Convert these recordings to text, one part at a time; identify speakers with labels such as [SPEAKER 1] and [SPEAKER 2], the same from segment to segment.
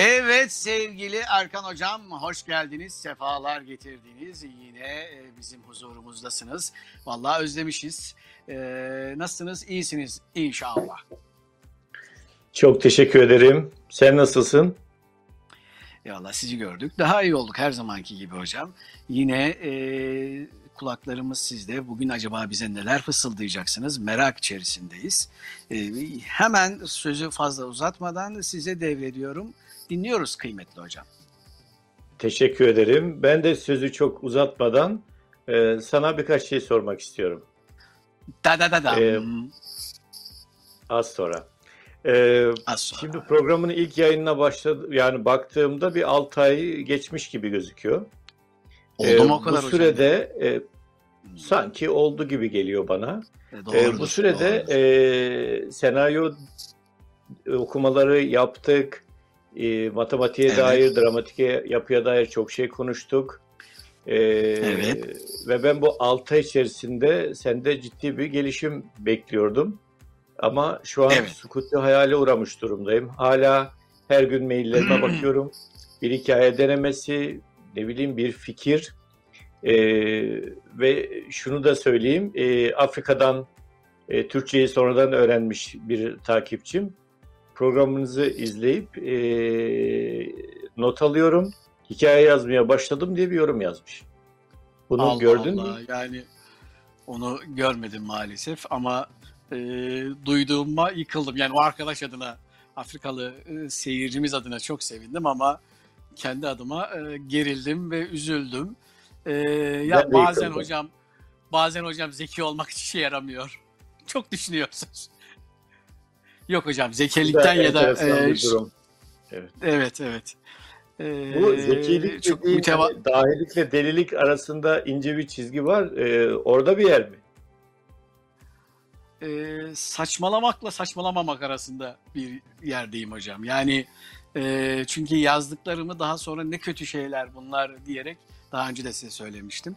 [SPEAKER 1] Evet sevgili Erkan Hocam hoş geldiniz, sefalar getirdiniz. Yine e, bizim huzurumuzdasınız. Vallahi özlemişiz. Ee, nasılsınız? İyisiniz inşallah.
[SPEAKER 2] Çok teşekkür ederim. Sen nasılsın?
[SPEAKER 1] Eyvallah sizi gördük. Daha iyi olduk her zamanki gibi hocam. Yine e, kulaklarımız sizde. Bugün acaba bize neler fısıldayacaksınız? Merak içerisindeyiz. E, hemen sözü fazla uzatmadan size devrediyorum. Dinliyoruz kıymetli hocam.
[SPEAKER 2] Teşekkür ederim. Ben de sözü çok uzatmadan e, sana birkaç şey sormak istiyorum.
[SPEAKER 1] Da da da da.
[SPEAKER 2] Ee, az sonra. Ee,
[SPEAKER 1] Az sonra.
[SPEAKER 2] Şimdi programın ilk yayınına başladı yani baktığımda bir 6 ay geçmiş gibi gözüküyor.
[SPEAKER 1] Oldu
[SPEAKER 2] Ee,
[SPEAKER 1] mu o kadar
[SPEAKER 2] bu
[SPEAKER 1] hocam?
[SPEAKER 2] sürede e,
[SPEAKER 1] Hmm.
[SPEAKER 2] sanki oldu gibi geliyor bana.
[SPEAKER 1] E, doğrudur,
[SPEAKER 2] bu sürede
[SPEAKER 1] doğrudur.
[SPEAKER 2] e, senaryo okumaları yaptık. E, matematiğe
[SPEAKER 1] Evet.
[SPEAKER 2] dair, dramatike yapıya dair çok şey konuştuk. E,
[SPEAKER 1] Evet.
[SPEAKER 2] Ve ben bu 6 ay içerisinde sende ciddi bir gelişim bekliyordum. Ama şu an
[SPEAKER 1] Evet.
[SPEAKER 2] sukutu hayale uğramış durumdayım. Hala her gün maillerime bakıyorum. Bir hikaye denemesi, ne bileyim bir fikir. E, ve şunu da söyleyeyim, e, Afrika'dan e, Türkçeyi sonradan öğrenmiş bir takipçim. Programınızı izleyip e, not alıyorum. Hikaye yazmaya başladım diye bir yorum yazmış. Bunu
[SPEAKER 1] Allah
[SPEAKER 2] gördün
[SPEAKER 1] Allah,
[SPEAKER 2] mü?
[SPEAKER 1] Yani onu görmedim maalesef ama e, duyduğuma yıkıldım. Yani o arkadaş adına, Afrikalı e, seyircimiz adına çok sevindim ama kendi adıma e, gerildim ve üzüldüm. E, ya
[SPEAKER 2] Ben
[SPEAKER 1] bazen
[SPEAKER 2] yıkıldım.
[SPEAKER 1] hocam, bazen hocam zeki olmak hiç işe yaramıyor. Çok düşünüyorsunuz. Yok hocam
[SPEAKER 2] Bu
[SPEAKER 1] zekilikten ya da e,
[SPEAKER 2] bir durum.
[SPEAKER 1] evet evet. E,
[SPEAKER 2] Bu zekilik
[SPEAKER 1] çok
[SPEAKER 2] dediğin
[SPEAKER 1] müteva-
[SPEAKER 2] hani dahilikle delilik arasında ince bir çizgi var. E, orada bir yer mi?
[SPEAKER 1] e, saçmalamakla saçmalamamak arasında bir yerdeyim hocam. Yani e, çünkü yazdıklarımı daha sonra ne kötü şeyler bunlar diyerek daha önce de size söylemiştim.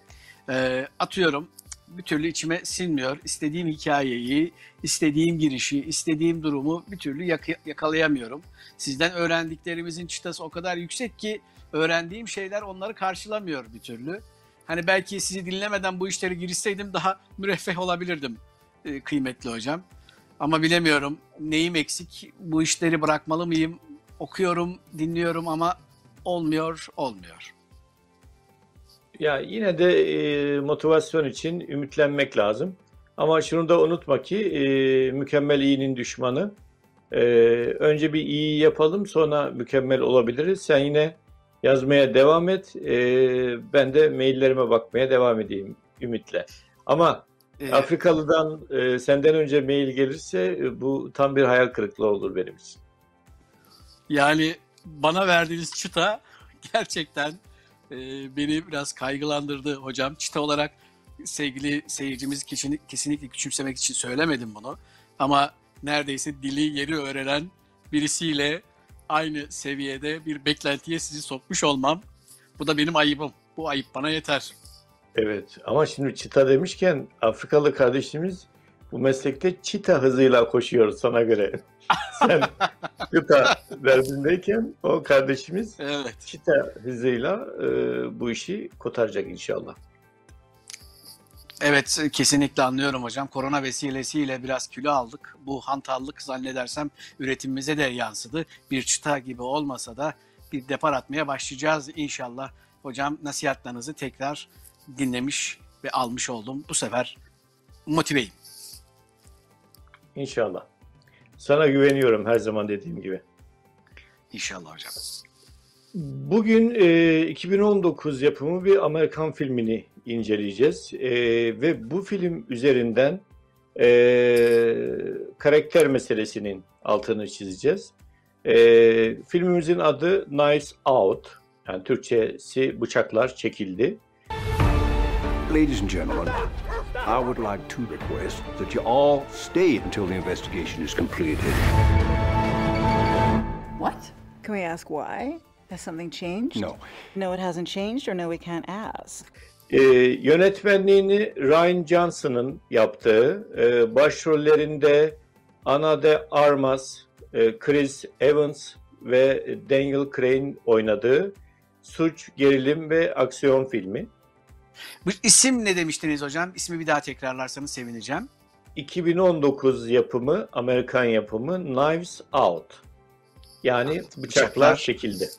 [SPEAKER 1] E, atıyorum bir türlü içime sinmiyor. İstediğim hikayeyi, istediğim girişi, istediğim durumu bir türlü yak- yakalayamıyorum. Sizden öğrendiklerimizin çıtası o kadar yüksek ki öğrendiğim şeyler onları karşılamıyor bir türlü. Hani belki sizi dinlemeden bu işleri girişseydim daha müreffeh olabilirdim e, kıymetli hocam. Ama bilemiyorum neyim eksik, bu işleri bırakmalı mıyım? Okuyorum, dinliyorum ama olmuyor, olmuyor.
[SPEAKER 2] Ya yine de e, motivasyon için ümitlenmek lazım. Ama şunu da unutma ki e, mükemmel iyinin düşmanı. E, önce bir iyi yapalım sonra mükemmel olabiliriz. Sen yine yazmaya devam et. E, ben de maillerime bakmaya devam edeyim ümitle. Ama
[SPEAKER 1] E,
[SPEAKER 2] Afrikalı'dan e, senden önce mail gelirse e, bu tam bir hayal kırıklığı olur benim için.
[SPEAKER 1] yani bana verdiğiniz çıta gerçekten e, beni biraz kaygılandırdı hocam. Çıta olarak sevgili seyircimiz kesinlikle küçümsemek için söylemedim bunu. Ama neredeyse dili yeri öğrenen birisiyle aynı seviyede bir beklentiye sizi sokmuş olmam. Bu da benim ayıbım. Bu ayıp bana yeter.
[SPEAKER 2] Evet ama şimdi çita demişken Afrikalı kardeşimiz bu meslekte çita hızıyla koşuyor sana göre. Sen çita derdindeyken o kardeşimiz
[SPEAKER 1] Evet.
[SPEAKER 2] çita hızıyla e, bu işi kotaracak inşallah.
[SPEAKER 1] Evet kesinlikle anlıyorum hocam. Korona vesilesiyle biraz kilo aldık. Bu hantallık zannedersem üretimimize de yansıdı. Bir çıta gibi olmasa da bir depar atmaya başlayacağız inşallah. Hocam nasihatlarınızı tekrar dinlemiş ve almış oldum. Bu sefer motiveyim.
[SPEAKER 2] İnşallah. Sana güveniyorum her zaman dediğim gibi.
[SPEAKER 1] İnşallah hocam.
[SPEAKER 2] Bugün e, 2019 yapımı bir Amerikan filmini inceleyeceğiz E, ve bu film üzerinden e, karakter meselesinin altını çizeceğiz. E, filmimizin adı Knives Out, yani Türkçesi bıçaklar çekildi.
[SPEAKER 3] Ladies and gentlemen, I would like to request that you all stay until the investigation is completed.
[SPEAKER 4] What? Can we ask why? Has something changed?
[SPEAKER 3] No.
[SPEAKER 4] No, it hasn't changed, or no, we can't ask.
[SPEAKER 2] E, yönetmenliğini Ryan Johnson'ın yaptığı, e, başrollerinde Ana de Armas, e, Chris Evans ve Daniel Craig'in oynadığı suç, gerilim ve aksiyon filmi.
[SPEAKER 1] Bu isim ne demiştiniz hocam? İsmi bir daha tekrarlarsanız sevineceğim.
[SPEAKER 2] 2019 yapımı, Amerikan yapımı Knives Out. Yani bıçaklar,
[SPEAKER 1] Bıçaklar.
[SPEAKER 2] çekildi.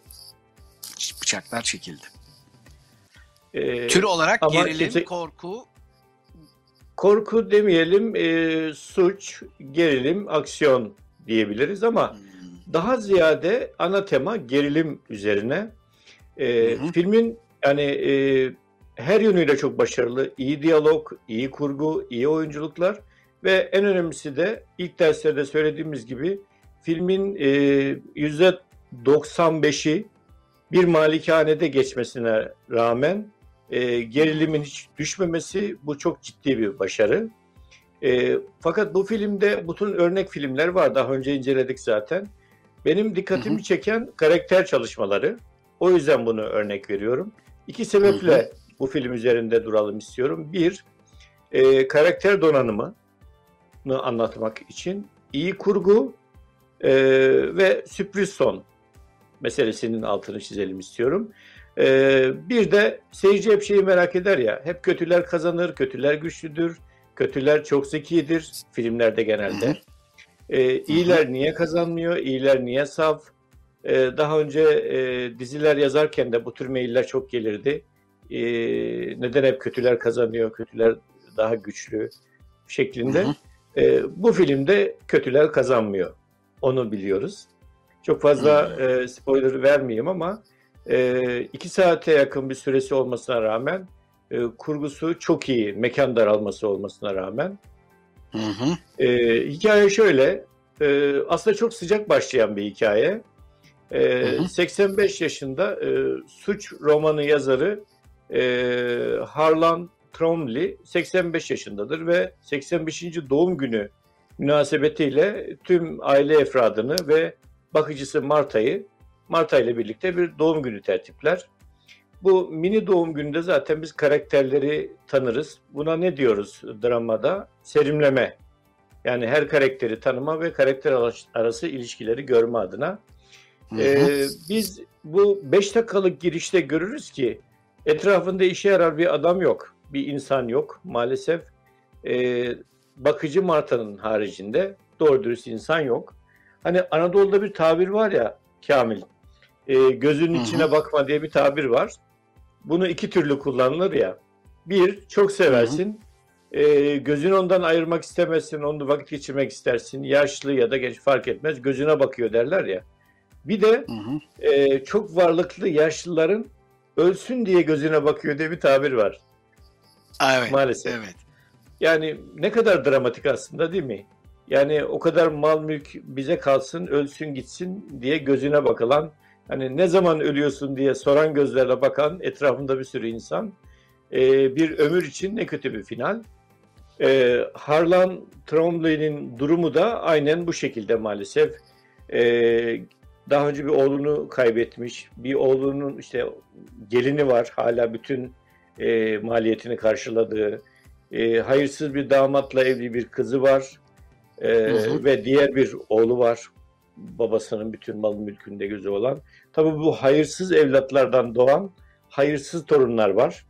[SPEAKER 1] Bıçaklar çekildi.
[SPEAKER 2] Ee,
[SPEAKER 1] Tür olarak gerilim,
[SPEAKER 2] kimse-
[SPEAKER 1] korku.
[SPEAKER 2] korku demeyelim, e, suç, gerilim, aksiyon diyebiliriz ama
[SPEAKER 1] Hmm.
[SPEAKER 2] daha ziyade ana tema gerilim üzerine. E,
[SPEAKER 1] hı.
[SPEAKER 2] Filmin yani e, her yönüyle çok başarılı. İyi diyalog, iyi kurgu, iyi oyunculuklar ve en önemlisi de ilk derslerde söylediğimiz gibi filmin e, yüzde 95'i bir malikanede geçmesine rağmen e, gerilimin hiç düşmemesi bu çok ciddi bir başarı. E, fakat bu filmde bütün örnek filmler var. Daha önce inceledik zaten. Benim dikkatimi
[SPEAKER 1] Hı hı.
[SPEAKER 2] çeken karakter çalışmaları. O yüzden bunu örnek veriyorum. İki sebeple
[SPEAKER 1] Hı
[SPEAKER 2] bu film üzerinde duralım istiyorum. Bir, e, karakter donanımını anlatmak için iyi kurgu e, ve sürpriz son meselesinin altını çizelim istiyorum. E, bir de seyirci hep şeyi merak eder ya, hep kötüler kazanır, kötüler güçlüdür, kötüler çok zekidir filmlerde genelde. E, iyiler niye kazanmıyor, iyiler niye saf? E, daha önce e, diziler yazarken de bu tür mailler çok gelirdi. E, neden hep kötüler kazanıyor, kötüler daha güçlü şeklinde.
[SPEAKER 1] Hı hı.
[SPEAKER 2] E, bu filmde kötüler kazanmıyor. Onu biliyoruz. Çok fazla
[SPEAKER 1] Hı.
[SPEAKER 2] e, spoiler vermeyeyim ama e, iki saate yakın bir süresi olmasına rağmen e, kurgusu çok iyi, mekan daralması olmasına rağmen
[SPEAKER 1] Hı hı.
[SPEAKER 2] e, hikaye şöyle, e, aslında çok sıcak başlayan bir hikaye. E,
[SPEAKER 1] Hı hı.
[SPEAKER 2] 85 yaşında e, suç romanı yazarı e, Harlan Tromley 85 yaşındadır ve 85. doğum günü münasebetiyle tüm aile efradını ve bakıcısı Marta'yı Marta ile birlikte bir doğum günü tertipler. Bu mini doğum gününde zaten biz karakterleri tanırız. Buna ne diyoruz dramada? Serimleme. Yani her karakteri tanıma ve karakter arası ilişkileri görme adına.
[SPEAKER 1] Hı hı.
[SPEAKER 2] Ee, biz bu 5 dakikalık girişte görürüz ki etrafında işe yarar bir adam yok. Bir insan yok maalesef. Ee, bakıcı Marta'nın haricinde doğru dürüst insan yok. Hani Anadolu'da bir tabir var ya Kamil. e, gözünün
[SPEAKER 1] Hı hı.
[SPEAKER 2] içine bakma diye bir tabir var. Bunu iki türlü kullanılır ya. Bir, çok seversin. E, gözünü ondan ayırmak istemezsin, onunla vakit geçirmek istersin. Yaşlı ya da genç fark etmez. Gözüne bakıyor derler ya. Bir de
[SPEAKER 1] Hı hı.
[SPEAKER 2] e, çok varlıklı yaşlıların ölsün diye gözüne bakıyor diye bir tabir var.
[SPEAKER 1] Evet.
[SPEAKER 2] Maalesef.
[SPEAKER 1] Evet.
[SPEAKER 2] Yani ne kadar dramatik aslında değil mi? Yani o kadar mal mülk bize kalsın, ölsün gitsin diye gözüne bakılan, hani ne zaman ölüyorsun diye soran gözlerle bakan etrafında bir sürü insan. Ee, bir ömür için ne kötü bir final. Ee, Harlan Trombley'nin durumu da aynen bu şekilde maalesef. Ee, daha önce bir oğlunu kaybetmiş, bir oğlunun işte gelini var hala bütün e, maliyetini karşıladığı, e, hayırsız bir damatla evli bir kızı var E,
[SPEAKER 1] Hı hı.
[SPEAKER 2] ve diğer bir oğlu var babasının bütün mal mülkünde gözü olan. Tabii bu hayırsız evlatlardan doğan hayırsız torunlar var.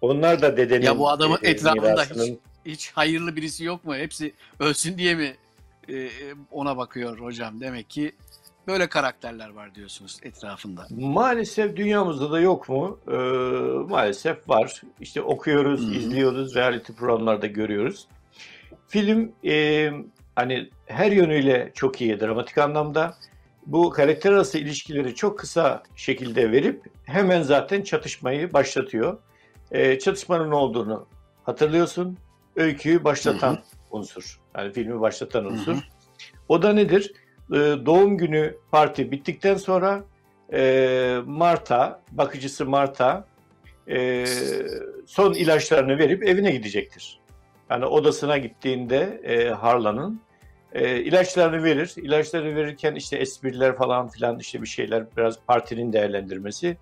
[SPEAKER 2] Onlar da dedenin
[SPEAKER 1] Ya bu adamın
[SPEAKER 2] e,
[SPEAKER 1] etrafında hiç, hiç hayırlı birisi yok mu? Hepsi ölsün diye mi e, ona bakıyor hocam? Demek ki böyle karakterler var diyorsunuz etrafında.
[SPEAKER 2] Maalesef dünyamızda da yok mu? Ee, maalesef var. İşte okuyoruz,
[SPEAKER 1] Hı hı.
[SPEAKER 2] izliyoruz, reality programlarda görüyoruz. Film e, hani her yönüyle çok iyi dramatik anlamda. Bu karakter arası ilişkileri çok kısa şekilde verip hemen zaten çatışmayı başlatıyor. Ee, çatışmanın ne olduğunu hatırlıyorsun. Öyküyü başlatan
[SPEAKER 1] Hı
[SPEAKER 2] unsur. Yani filmi başlatan unsur.
[SPEAKER 1] hı.
[SPEAKER 2] O da nedir? Ee, doğum günü parti bittikten sonra e, Marta, bakıcısı Marta e, son ilaçlarını verip evine gidecektir. Yani odasına gittiğinde e, Harlan'ın e, ilaçlarını verir. İlaçları verirken işte espriler falan filan işte bir şeyler biraz partinin değerlendirmesi.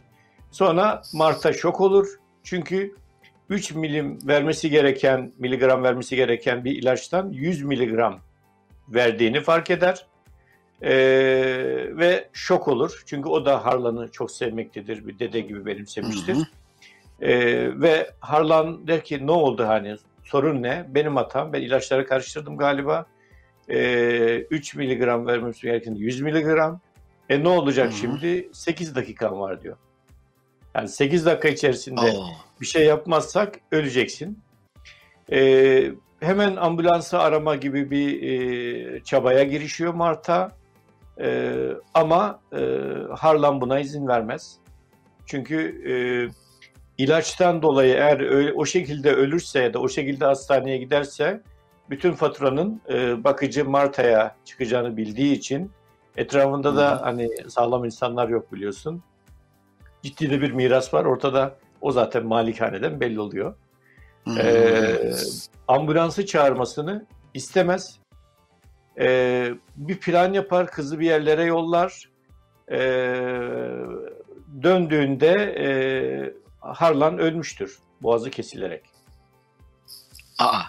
[SPEAKER 2] Sonra Marta şok olur. Çünkü 3 milim vermesi gereken, miligram vermesi gereken bir ilaçtan 100 miligram verdiğini fark eder. E, ve şok olur. Çünkü o da Harlan'ı çok sevmektedir. Bir dede gibi benimsemiştir.
[SPEAKER 1] Hı hı.
[SPEAKER 2] E, ve Harlan der ki ne oldu hani sorun ne? Benim hatam. Ben ilaçları karıştırdım galiba. E, 3 miligram vermemiz gereken 100 miligram. E ne olacak
[SPEAKER 1] Hı hı.
[SPEAKER 2] şimdi? 8 dakikam var diyor. Yani 8 dakika içerisinde
[SPEAKER 1] Oo.
[SPEAKER 2] bir şey yapmazsak öleceksin. Ee, hemen ambulansı arama gibi bir e, çabaya girişiyor Marta. Ee, ama e, Harlan buna izin vermez. Çünkü e, ilaçtan dolayı eğer öyle, o şekilde ölürse ya da o şekilde hastaneye giderse bütün faturanın e, bakıcı Marta'ya çıkacağını bildiği için etrafında da
[SPEAKER 1] hı.
[SPEAKER 2] hani sağlam insanlar yok biliyorsun. Ciddi de bir miras var. Ortada o zaten malikaneden belli oluyor.
[SPEAKER 1] Hı.
[SPEAKER 2] Ee, ambulansı çağırmasını istemez. Ee, bir plan yapar, kızı bir yerlere yollar. Ee, döndüğünde e, Harlan ölmüştür. Boğazı kesilerek.
[SPEAKER 1] Aa,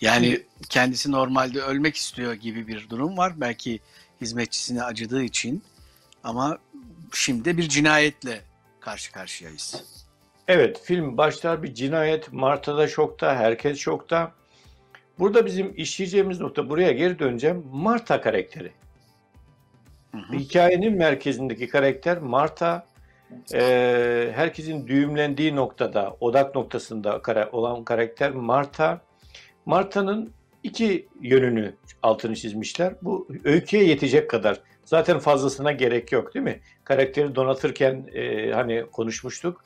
[SPEAKER 1] yani kendisi normalde ölmek istiyor gibi bir durum var. Belki hizmetçisine acıdığı için ama şimdi bir cinayetle karşı karşıyayız.
[SPEAKER 2] Evet, film başlar bir cinayet. Marta da şokta, herkes şokta. Burada bizim işleyeceğimiz nokta, buraya geri döneceğim. Marta karakteri.
[SPEAKER 1] Hı hı.
[SPEAKER 2] Hikayenin merkezindeki karakter Marta. Ee, herkesin düğümlendiği noktada, odak noktasında kara- olan karakter Marta. Marta'nın iki yönünü altını çizmişler. Bu öyküye yetecek kadar. Zaten fazlasına gerek yok değil mi? Karakteri donatırken e, hani konuşmuştuk.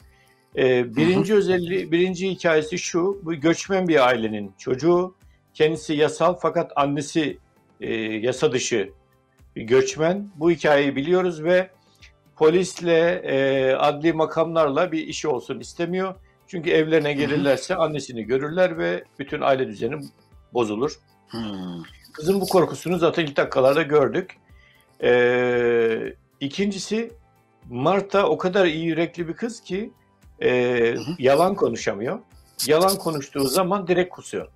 [SPEAKER 2] E, birinci özelliği, birinci hikayesi şu. Bu göçmen bir ailenin çocuğu. Kendisi yasal fakat annesi e, yasa dışı bir göçmen. Bu hikayeyi biliyoruz ve polisle, e, adli makamlarla bir işi olsun istemiyor. Çünkü evlerine gelirlerse annesini görürler ve bütün aile düzeni bozulur.
[SPEAKER 1] Hmm.
[SPEAKER 2] Kızın bu korkusunu zaten ilk dakikalarda gördük. Ee, ikincisi Marta o kadar iyi yürekli bir kız ki e, yalan konuşamıyor. Yalan konuştuğu zaman direkt kusuyor.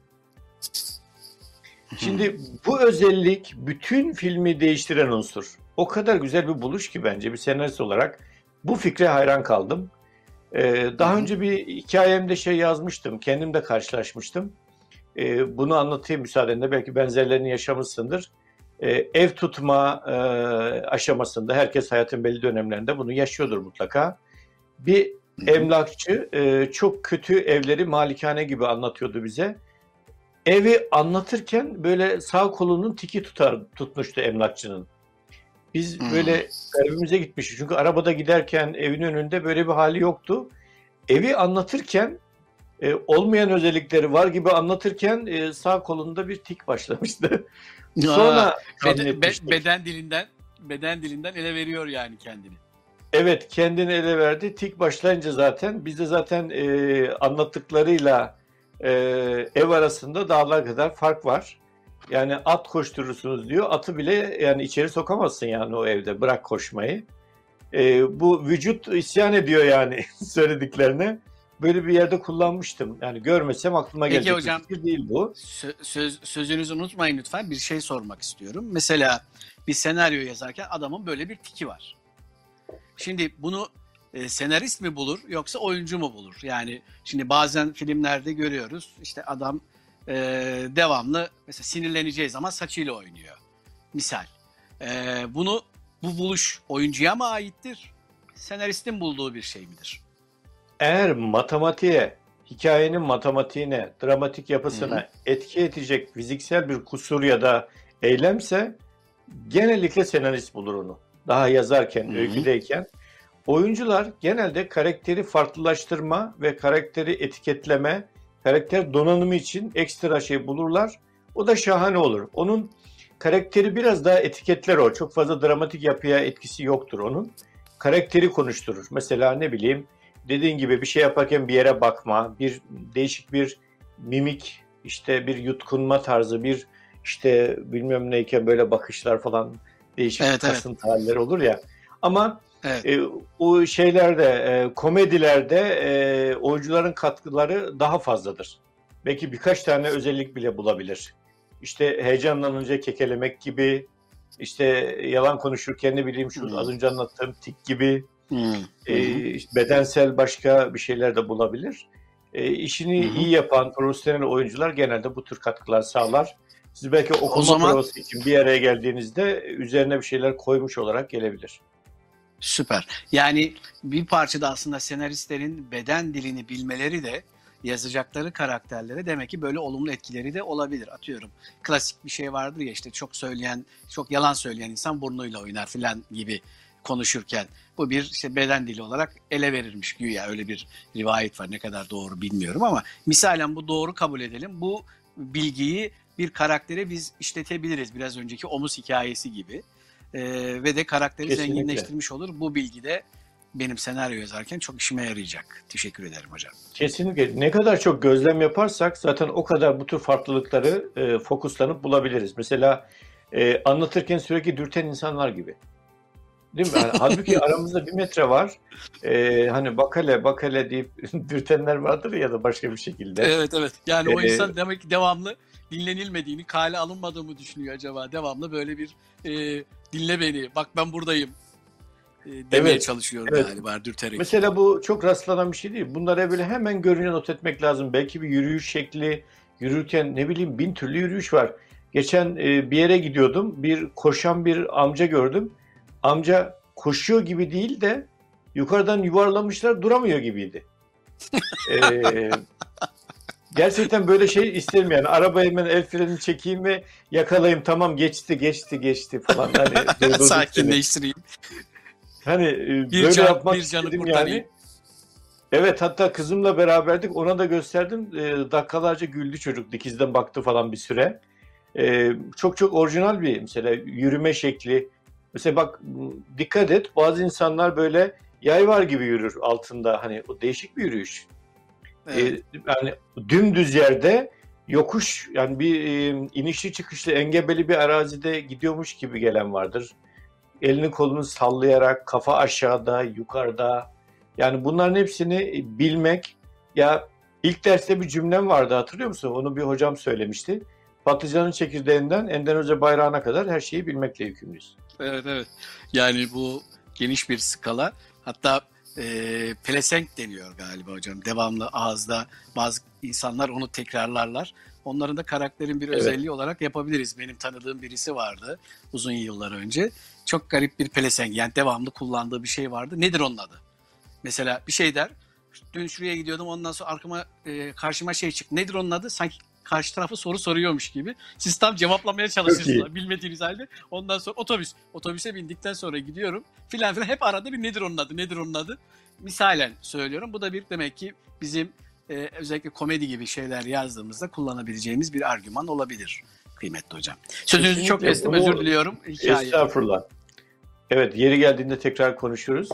[SPEAKER 2] Şimdi bu özellik bütün filmi değiştiren unsur. O kadar güzel bir buluş ki bence bir senarist olarak bu fikre hayran kaldım. Ee, daha önce bir hikayemde şey yazmıştım, kendim de karşılaşmıştım. Ee, bunu anlatayım müsaadenle, belki benzerlerini yaşamışsındır. Ee, ev tutma e, aşamasında herkes hayatın belli dönemlerinde bunu yaşıyordur mutlaka. Bir emlakçı e, çok kötü evleri malikane gibi anlatıyordu bize. Evi anlatırken böyle sağ kolunun tiki tutar tutmuştu emlakçının. Biz
[SPEAKER 1] Hmm.
[SPEAKER 2] böyle garibimize gitmişiz. Çünkü arabada giderken evin önünde böyle bir hali yoktu. Evi anlatırken e, olmayan özellikleri var gibi anlatırken e, sağ kolunda bir tik başlamıştı. Sonra
[SPEAKER 1] beden, be- beden dilinden beden dilinden ele veriyor yani kendini.
[SPEAKER 2] Evet kendini ele verdi. Tik başlayınca zaten biz de zaten e, anlattıklarıyla e, ev arasında dağlar kadar fark var. Yani at koşturursunuz diyor. Atı bile yani içeri sokamazsın yani o evde. Bırak koşmayı. E, bu vücut isyan ediyor yani söylediklerine. Böyle bir yerde kullanmıştım. Yani görmesem aklıma
[SPEAKER 1] Peki
[SPEAKER 2] gelecek
[SPEAKER 1] hocam.
[SPEAKER 2] bir değil bu.
[SPEAKER 1] Sö- söz, sözünüzü unutmayın lütfen. Bir şey sormak istiyorum. Mesela bir senaryo yazarken adamın böyle bir tiki var. Şimdi bunu e, senarist mi bulur yoksa oyuncu mu bulur? Yani şimdi bazen filmlerde görüyoruz işte adam e, devamlı mesela sinirleneceği zaman saçıyla oynuyor. Misal. E, bunu bu buluş oyuncuya mı aittir? Senaristin bulduğu bir şey midir?
[SPEAKER 2] Eğer matematiğe, hikayenin matematiğine, dramatik yapısına
[SPEAKER 1] Hı
[SPEAKER 2] etki edecek fiziksel bir kusur ya da eylemse genellikle senarist bulur onu. Daha yazarken,
[SPEAKER 1] Hı hı.
[SPEAKER 2] Oyuncular genelde karakteri farklılaştırma ve karakteri etiketleme, karakter donanımı için ekstra şey bulurlar. O da şahane olur. Onun karakteri biraz daha etiketler o. Çok fazla dramatik yapıya etkisi yoktur onun. Karakteri konuşturur. Mesela ne bileyim dediğin gibi bir şey yaparken bir yere bakma, bir değişik bir mimik, işte bir yutkunma tarzı, bir işte bilmem neyken böyle bakışlar falan değişik
[SPEAKER 1] Evet, evet.
[SPEAKER 2] kasıntı haller olur ya. Ama
[SPEAKER 1] Evet.
[SPEAKER 2] e, o şeylerde, e, komedilerde e, oyuncuların katkıları daha fazladır. Belki birkaç tane özellik bile bulabilir. İşte heyecanlanınca kekelemek gibi, işte yalan konuşurken ne bileyim şu
[SPEAKER 1] Hı.
[SPEAKER 2] az önce anlattığım tik gibi e, işte bedensel başka bir şeyler de bulabilir. E, işini
[SPEAKER 1] hı.
[SPEAKER 2] iyi yapan profesyonel oyuncular genelde bu tür katkılar sağlar. Siz belki okuma
[SPEAKER 1] zaman-
[SPEAKER 2] provası için bir araya geldiğinizde üzerine bir şeyler koymuş olarak gelebilir.
[SPEAKER 1] Süper. Yani bir parçada aslında senaristlerin beden dilini bilmeleri de yazacakları karakterlere demek ki böyle olumlu etkileri de olabilir. Atıyorum klasik bir şey vardır ya işte çok söyleyen, çok yalan söyleyen insan burnuyla oynar filan gibi konuşurken. Bu bir işte beden dili olarak ele verilmiş güya öyle bir rivayet var. Ne kadar doğru bilmiyorum ama misalen bu doğru kabul edelim. Bu bilgiyi bir karaktere biz işletebiliriz. Biraz önceki omuz hikayesi gibi. Ee, ve de karakteri
[SPEAKER 2] Kesinlikle.
[SPEAKER 1] zenginleştirmiş olur. Bu bilgi de benim senaryo yazarken çok işime yarayacak. Teşekkür ederim hocam.
[SPEAKER 2] Kesinlikle. Ne kadar çok gözlem yaparsak zaten o kadar bu tür farklılıkları e, fokuslanıp bulabiliriz. Mesela e, anlatırken sürekli dürten insanlar gibi. Değil mi? Yani halbuki aramızda bir metre var. E, hani bakale bakale deyip dürtenler vardır ya da başka bir şekilde.
[SPEAKER 1] Evet evet. Yani o
[SPEAKER 2] Ee,
[SPEAKER 1] insan demek ki devamlı dinlenilmediğini, kale alınmadığımı düşünüyor acaba. Devamlı böyle bir e, dinle beni, bak ben buradayım e, demeye
[SPEAKER 2] Evet,
[SPEAKER 1] çalışıyor
[SPEAKER 2] evet.
[SPEAKER 1] galiba dürterek.
[SPEAKER 2] Mesela bu çok rastlanan bir şey değil. Bunlara böyle hemen görünce not etmek lazım. Belki bir yürüyüş şekli, yürürken ne bileyim bin türlü yürüyüş var. Geçen e, bir yere gidiyordum. Bir koşan bir amca gördüm. Amca koşuyor gibi değil de yukarıdan yuvarlamışlar duramıyor gibiydi. E, gerçekten böyle şey isterim yani. Arabaya hemen el frenini çekeyim ve yakalayayım. Tamam geçti geçti geçti falan. Hani.
[SPEAKER 1] Sakinleştireyim.
[SPEAKER 2] Hani e,
[SPEAKER 1] Bir
[SPEAKER 2] böyle
[SPEAKER 1] can-
[SPEAKER 2] yapmak
[SPEAKER 1] bir canı
[SPEAKER 2] istedim
[SPEAKER 1] kurtarayım.
[SPEAKER 2] yani. Evet hatta kızımla beraberdik ona da gösterdim. E, dakikalarca güldü çocuk dikizden baktı falan bir süre. E, çok çok orijinal bir mesela yürüme şekli. Mesela bak dikkat et bazı insanlar böyle yay var gibi yürür altında hani o değişik bir yürüyüş.
[SPEAKER 1] Evet.
[SPEAKER 2] E, yani dümdüz yerde yokuş yani bir e, inişli çıkışlı engebeli bir arazide gidiyormuş gibi gelen vardır. Elini kolunu sallayarak kafa aşağıda, yukarıda. Yani bunların hepsini bilmek. Ya ilk derste bir cümlem vardı hatırlıyor musun? Onu bir hocam söylemişti. Patlıcanın çekirdeğinden Endonezya bayrağına kadar her şeyi bilmekle yükümlüyüz.
[SPEAKER 1] Evet evet. Yani bu geniş bir skala. Hatta e, pelesenk deniyor galiba hocam. Devamlı ağızda bazı insanlar onu tekrarlarlar. Onların da karakterin bir
[SPEAKER 2] Evet.
[SPEAKER 1] özelliği olarak yapabiliriz. Benim tanıdığım birisi vardı uzun yıllar önce. Çok garip bir pelesenk. Yani devamlı kullandığı bir şey vardı. Nedir onun adı? Mesela bir şey der. Dün şuraya gidiyordum ondan sonra arkama e, karşıma şey çıktı. Nedir onun adı? Sanki karşı tarafı soru soruyormuş gibi. Siz tam cevaplamaya çalışıyorsunuz bilmediğiniz halde. Ondan sonra otobüs. Otobüse bindikten sonra gidiyorum. Filan filan hep arada bir nedir onun adı? Nedir onun adı? Misalen söylüyorum. Bu da bir demek ki bizim e, özellikle komedi gibi şeyler yazdığımızda kullanabileceğimiz bir argüman olabilir kıymetli hocam. Sözünüzü çok kestim özür diliyorum. Hikaye.
[SPEAKER 2] Estağfurullah. Evet yeri geldiğinde tekrar konuşuruz.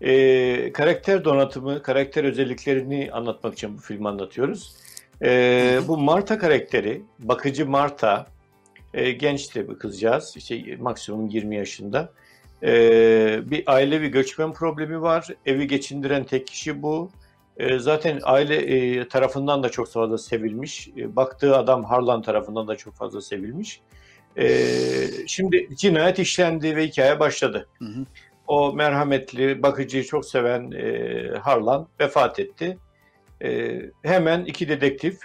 [SPEAKER 2] Ee, karakter donatımı, karakter özelliklerini anlatmak için bu filmi anlatıyoruz. Ee, bu Marta karakteri, bakıcı Marta, e, genç de bir kızcağız, işte maksimum 20 yaşında. Ee, bir ailevi göçmen problemi var, evi geçindiren tek kişi bu. Ee, zaten aile e, tarafından da çok fazla sevilmiş, E, baktığı adam Harlan tarafından da çok fazla sevilmiş. Ee, şimdi cinayet işlendi ve hikaye başladı.
[SPEAKER 1] Hı hı.
[SPEAKER 2] O merhametli, bakıcıyı çok seven e, Harlan vefat etti. E, hemen iki dedektif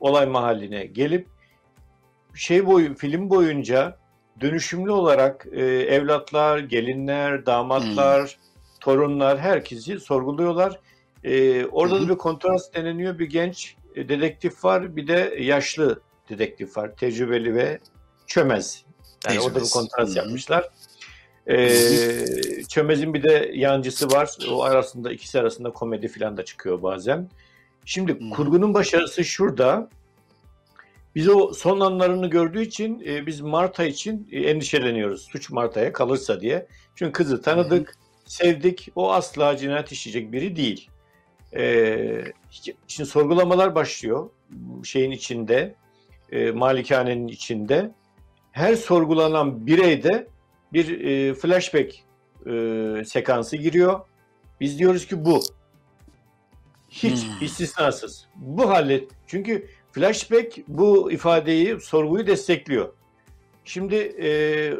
[SPEAKER 2] olay mahalline gelip şey boyu film boyunca dönüşümlü olarak e, evlatlar, gelinler, damatlar, torunlar herkesi sorguluyorlar. E, orada
[SPEAKER 1] hı.
[SPEAKER 2] da bir kontrast deneniyor. Bir genç e, dedektif var, bir de yaşlı dedektif var. Tecrübeli ve çömez. Yani orada bir kontrast
[SPEAKER 1] hı.
[SPEAKER 2] yapmışlar. Ee, Çömez'in bir de yancısı var. O arasında ikisi arasında komedi falan da çıkıyor bazen. Şimdi
[SPEAKER 1] Hı.
[SPEAKER 2] kurgunun başarısı şurada. Biz o son anlarını gördüğü için e, biz Marta için e, endişeleniyoruz. Suç Marta'ya kalırsa diye. Çünkü kızı tanıdık, sevdik. O asla cinayet işleyecek biri değil. Ee, şimdi sorgulamalar başlıyor şeyin içinde, e, malikanenin içinde. Her sorgulanan bireyde bir e, flashback e, sekansı giriyor. Biz diyoruz ki bu. Hiç
[SPEAKER 1] Hmm.
[SPEAKER 2] istisnasız. Bu hallet. Çünkü flashback bu ifadeyi, sorguyu destekliyor. Şimdi e,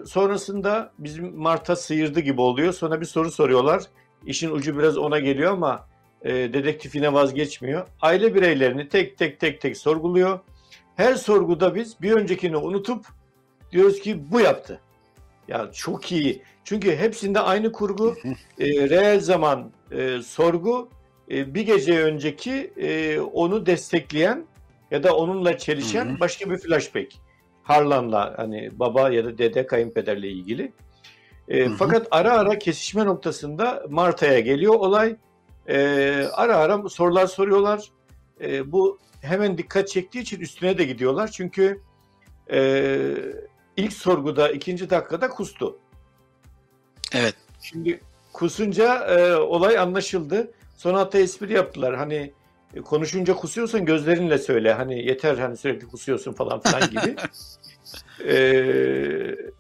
[SPEAKER 2] sonrasında bizim Mart'a sıyırdı gibi oluyor. Sonra bir soru soruyorlar. İşin ucu biraz ona geliyor ama e, dedektifine vazgeçmiyor. Aile bireylerini tek tek tek tek sorguluyor. Her sorguda biz bir öncekini unutup diyoruz ki bu yaptı. Ya çok iyi. Çünkü hepsinde aynı kurgu, e, reel zaman e, sorgu, e, bir gece önceki e, onu destekleyen ya da onunla çelişen
[SPEAKER 1] Hı hı.
[SPEAKER 2] başka bir flashback. Harlan'la hani baba ya da dede kayınpederle ilgili. E, fakat ara ara kesişme noktasında Marta'ya geliyor olay. E, ara ara sorular soruyorlar. E, bu hemen dikkat çektiği için üstüne de gidiyorlar. Çünkü e, ilk sorguda ikinci dakikada kustu.
[SPEAKER 1] Evet.
[SPEAKER 2] Şimdi kusunca e, olay anlaşıldı. Sonra hatta espri yaptılar. Hani e, konuşunca kusuyorsan gözlerinle söyle. Hani yeter hani sürekli kusuyorsun falan filan gibi. E,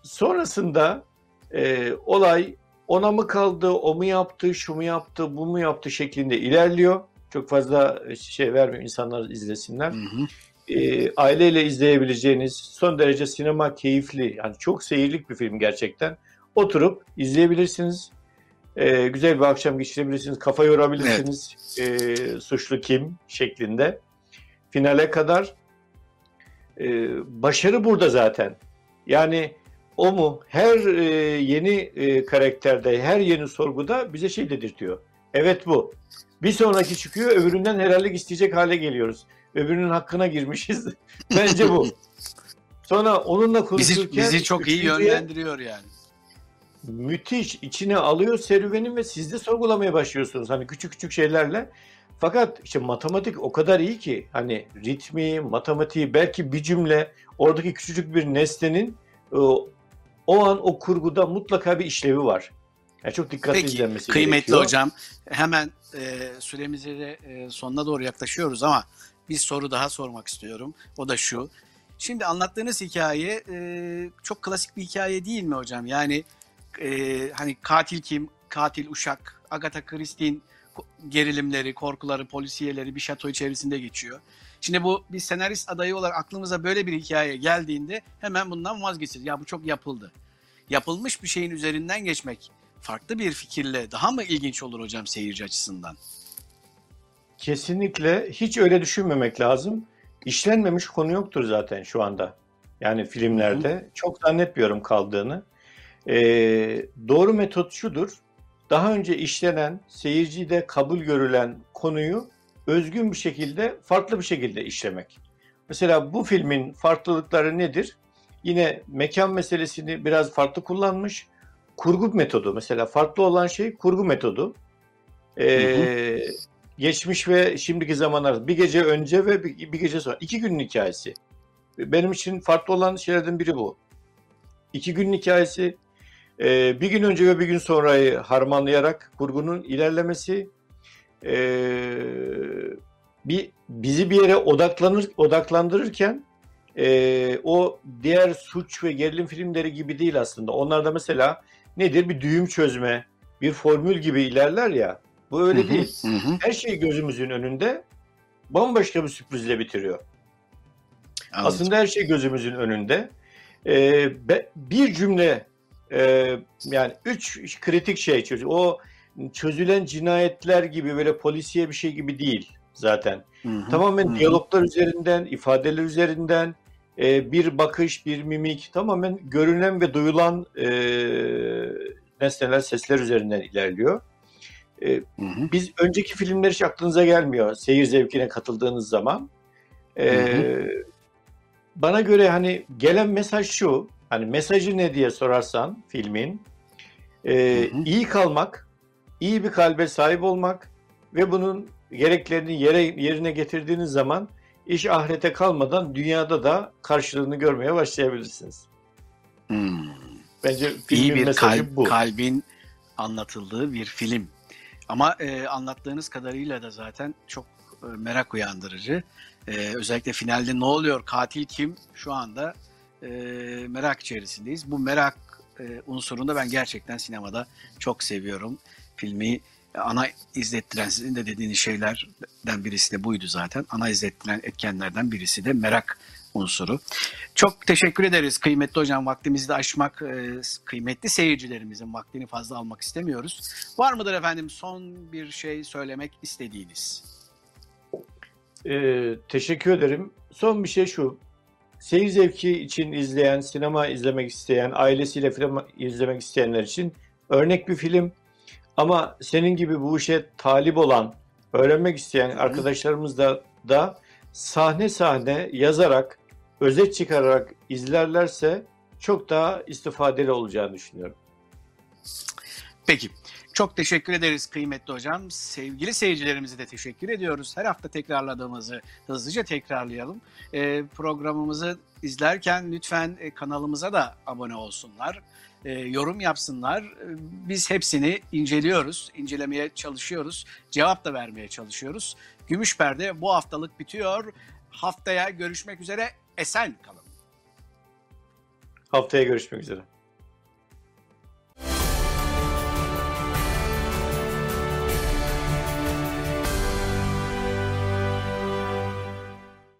[SPEAKER 2] sonrasında e, olay ona mı kaldı, o mu yaptı, şu mu yaptı, bu mu yaptı şeklinde ilerliyor. Çok fazla şey vermiyor insanlar izlesinler.
[SPEAKER 1] Hı hı.
[SPEAKER 2] E, aileyle izleyebileceğiniz son derece sinema keyifli yani çok seyirlik bir film gerçekten. Oturup izleyebilirsiniz. E, güzel bir akşam geçirebilirsiniz. Kafa yorabilirsiniz. E, suçlu kim şeklinde. Finale kadar e, başarı burada zaten. Yani o mu her e, yeni e, karakterde, her yeni sorguda bize şey dedirtiyor. Evet bu. Bir sonraki çıkıyor, öbüründen helallik isteyecek hale geliyoruz. Öbürünün hakkına girmişiz. Bence bu. Sonra onunla konuşurken...
[SPEAKER 1] Bizi, bizi çok iyi yönlendiriyor yani.
[SPEAKER 2] Müthiş. içine alıyor serüvenin ve siz de sorgulamaya başlıyorsunuz. Hani küçük küçük şeylerle. Fakat işte matematik o kadar iyi ki hani ritmi, matematiği belki bir cümle oradaki küçücük bir nesnenin e, o an o kurguda mutlaka bir işlevi var. Yani çok dikkatli
[SPEAKER 1] Peki
[SPEAKER 2] izlenmesi
[SPEAKER 1] kıymetli
[SPEAKER 2] gerekiyor.
[SPEAKER 1] hocam hemen e, süremize de e, sonuna doğru yaklaşıyoruz ama bir soru daha sormak istiyorum. O da şu. Şimdi anlattığınız hikaye e, çok klasik bir hikaye değil mi hocam? Yani e, hani katil kim, katil uşak, Agatha Christie'nin gerilimleri, korkuları, polisiyeleri bir şato içerisinde geçiyor. Şimdi bu bir senarist adayı olarak aklımıza böyle bir hikaye geldiğinde hemen bundan vazgeçeriz. Ya bu çok yapıldı. Yapılmış bir şeyin üzerinden geçmek farklı bir fikirle daha mı ilginç olur hocam seyirci açısından?
[SPEAKER 2] Kesinlikle hiç öyle düşünmemek lazım. İşlenmemiş konu yoktur zaten şu anda. Yani filmlerde çok zannetmiyorum kaldığını. Ee, doğru metot şudur. Daha önce işlenen, seyircide kabul görülen konuyu özgün bir şekilde, farklı bir şekilde işlemek. Mesela bu filmin farklılıkları nedir? Yine mekan meselesini biraz farklı kullanmış. Kurgu metodu mesela farklı olan şey kurgu metodu. Ee, geçmiş ve şimdiki zamanlar bir gece önce ve bir, bir gece sonra iki günün hikayesi. Benim için farklı olan şeylerden biri bu. İki günün hikayesi e, bir gün önce ve bir gün sonrayı harmanlayarak kurgunun ilerlemesi e, bir bizi bir yere odaklanır odaklandırırken e, o diğer suç ve gerilim filmleri gibi değil aslında. Onlarda mesela nedir bir düğüm çözme, bir formül gibi ilerler ya. Bu öyle
[SPEAKER 1] Hı hı,
[SPEAKER 2] değil.
[SPEAKER 1] hı.
[SPEAKER 2] Her şey gözümüzün önünde bambaşka bir sürprizle bitiriyor.
[SPEAKER 1] Anladım.
[SPEAKER 2] Aslında her şey gözümüzün önünde. Ee, be- bir cümle e, yani üç kritik şey çözüyor. O çözülen cinayetler gibi böyle polisiye bir şey gibi değil zaten.
[SPEAKER 1] Hı hı,
[SPEAKER 2] Tamamen
[SPEAKER 1] hı
[SPEAKER 2] diyaloglar üzerinden, ifadeler üzerinden, e, bir bakış, bir mimik, tamamen görünen ve duyulan e, nesneler, sesler üzerinden ilerliyor. E,
[SPEAKER 1] Hı hı.
[SPEAKER 2] biz önceki filmler hiç aklınıza gelmiyor seyir zevkine katıldığınız zaman. Ee,
[SPEAKER 1] Hı
[SPEAKER 2] Bana göre hani gelen mesaj şu, hani mesajı ne diye sorarsan filmin, e,
[SPEAKER 1] Hı hı.
[SPEAKER 2] iyi kalmak, iyi bir kalbe sahip olmak ve bunun gereklerini yere yerine getirdiğiniz zaman iş ahirete kalmadan dünyada da karşılığını görmeye başlayabilirsiniz.
[SPEAKER 1] Hmm.
[SPEAKER 2] Bence
[SPEAKER 1] İyi bir
[SPEAKER 2] mesajı
[SPEAKER 1] kalp,
[SPEAKER 2] bu.
[SPEAKER 1] kalbin anlatıldığı bir film. Ama e, anlattığınız kadarıyla da zaten çok e, merak uyandırıcı. E, özellikle finalde ne oluyor, katil kim şu anda e, merak içerisindeyiz. Bu merak e, unsurunu da ben gerçekten sinemada çok seviyorum. Filmi ana izlettiren, sizin de dediğiniz şeylerden birisi de buydu zaten. Ana izlettiren etkenlerden birisi de merak unsuru. Çok teşekkür ederiz kıymetli hocam. Vaktimizi de aşmak, e, kıymetli seyircilerimizin vaktini fazla almak istemiyoruz. Var mıdır efendim son bir şey söylemek istediğiniz?
[SPEAKER 2] Ee, teşekkür ederim. Son bir şey şu. Seyir zevki için izleyen, sinema izlemek isteyen, ailesiyle film izlemek isteyenler için örnek bir film. Ama senin gibi bu işe talip olan, öğrenmek isteyen arkadaşlarımız da, da sahne sahne yazarak, özet çıkararak izlerlerse çok daha istifadeli olacağını düşünüyorum.
[SPEAKER 1] Peki. Çok teşekkür ederiz kıymetli hocam. Sevgili seyircilerimize de teşekkür ediyoruz. Her hafta tekrarladığımızı hızlıca tekrarlayalım. Ee, programımızı izlerken lütfen e, kanalımıza da abone olsunlar. E, yorum yapsınlar. E, Biz hepsini inceliyoruz, incelemeye çalışıyoruz. Cevap da vermeye çalışıyoruz. Gümüş Perde bu haftalık bitiyor. Haftaya görüşmek üzere. Esen kalın.
[SPEAKER 2] Haftaya görüşmek üzere.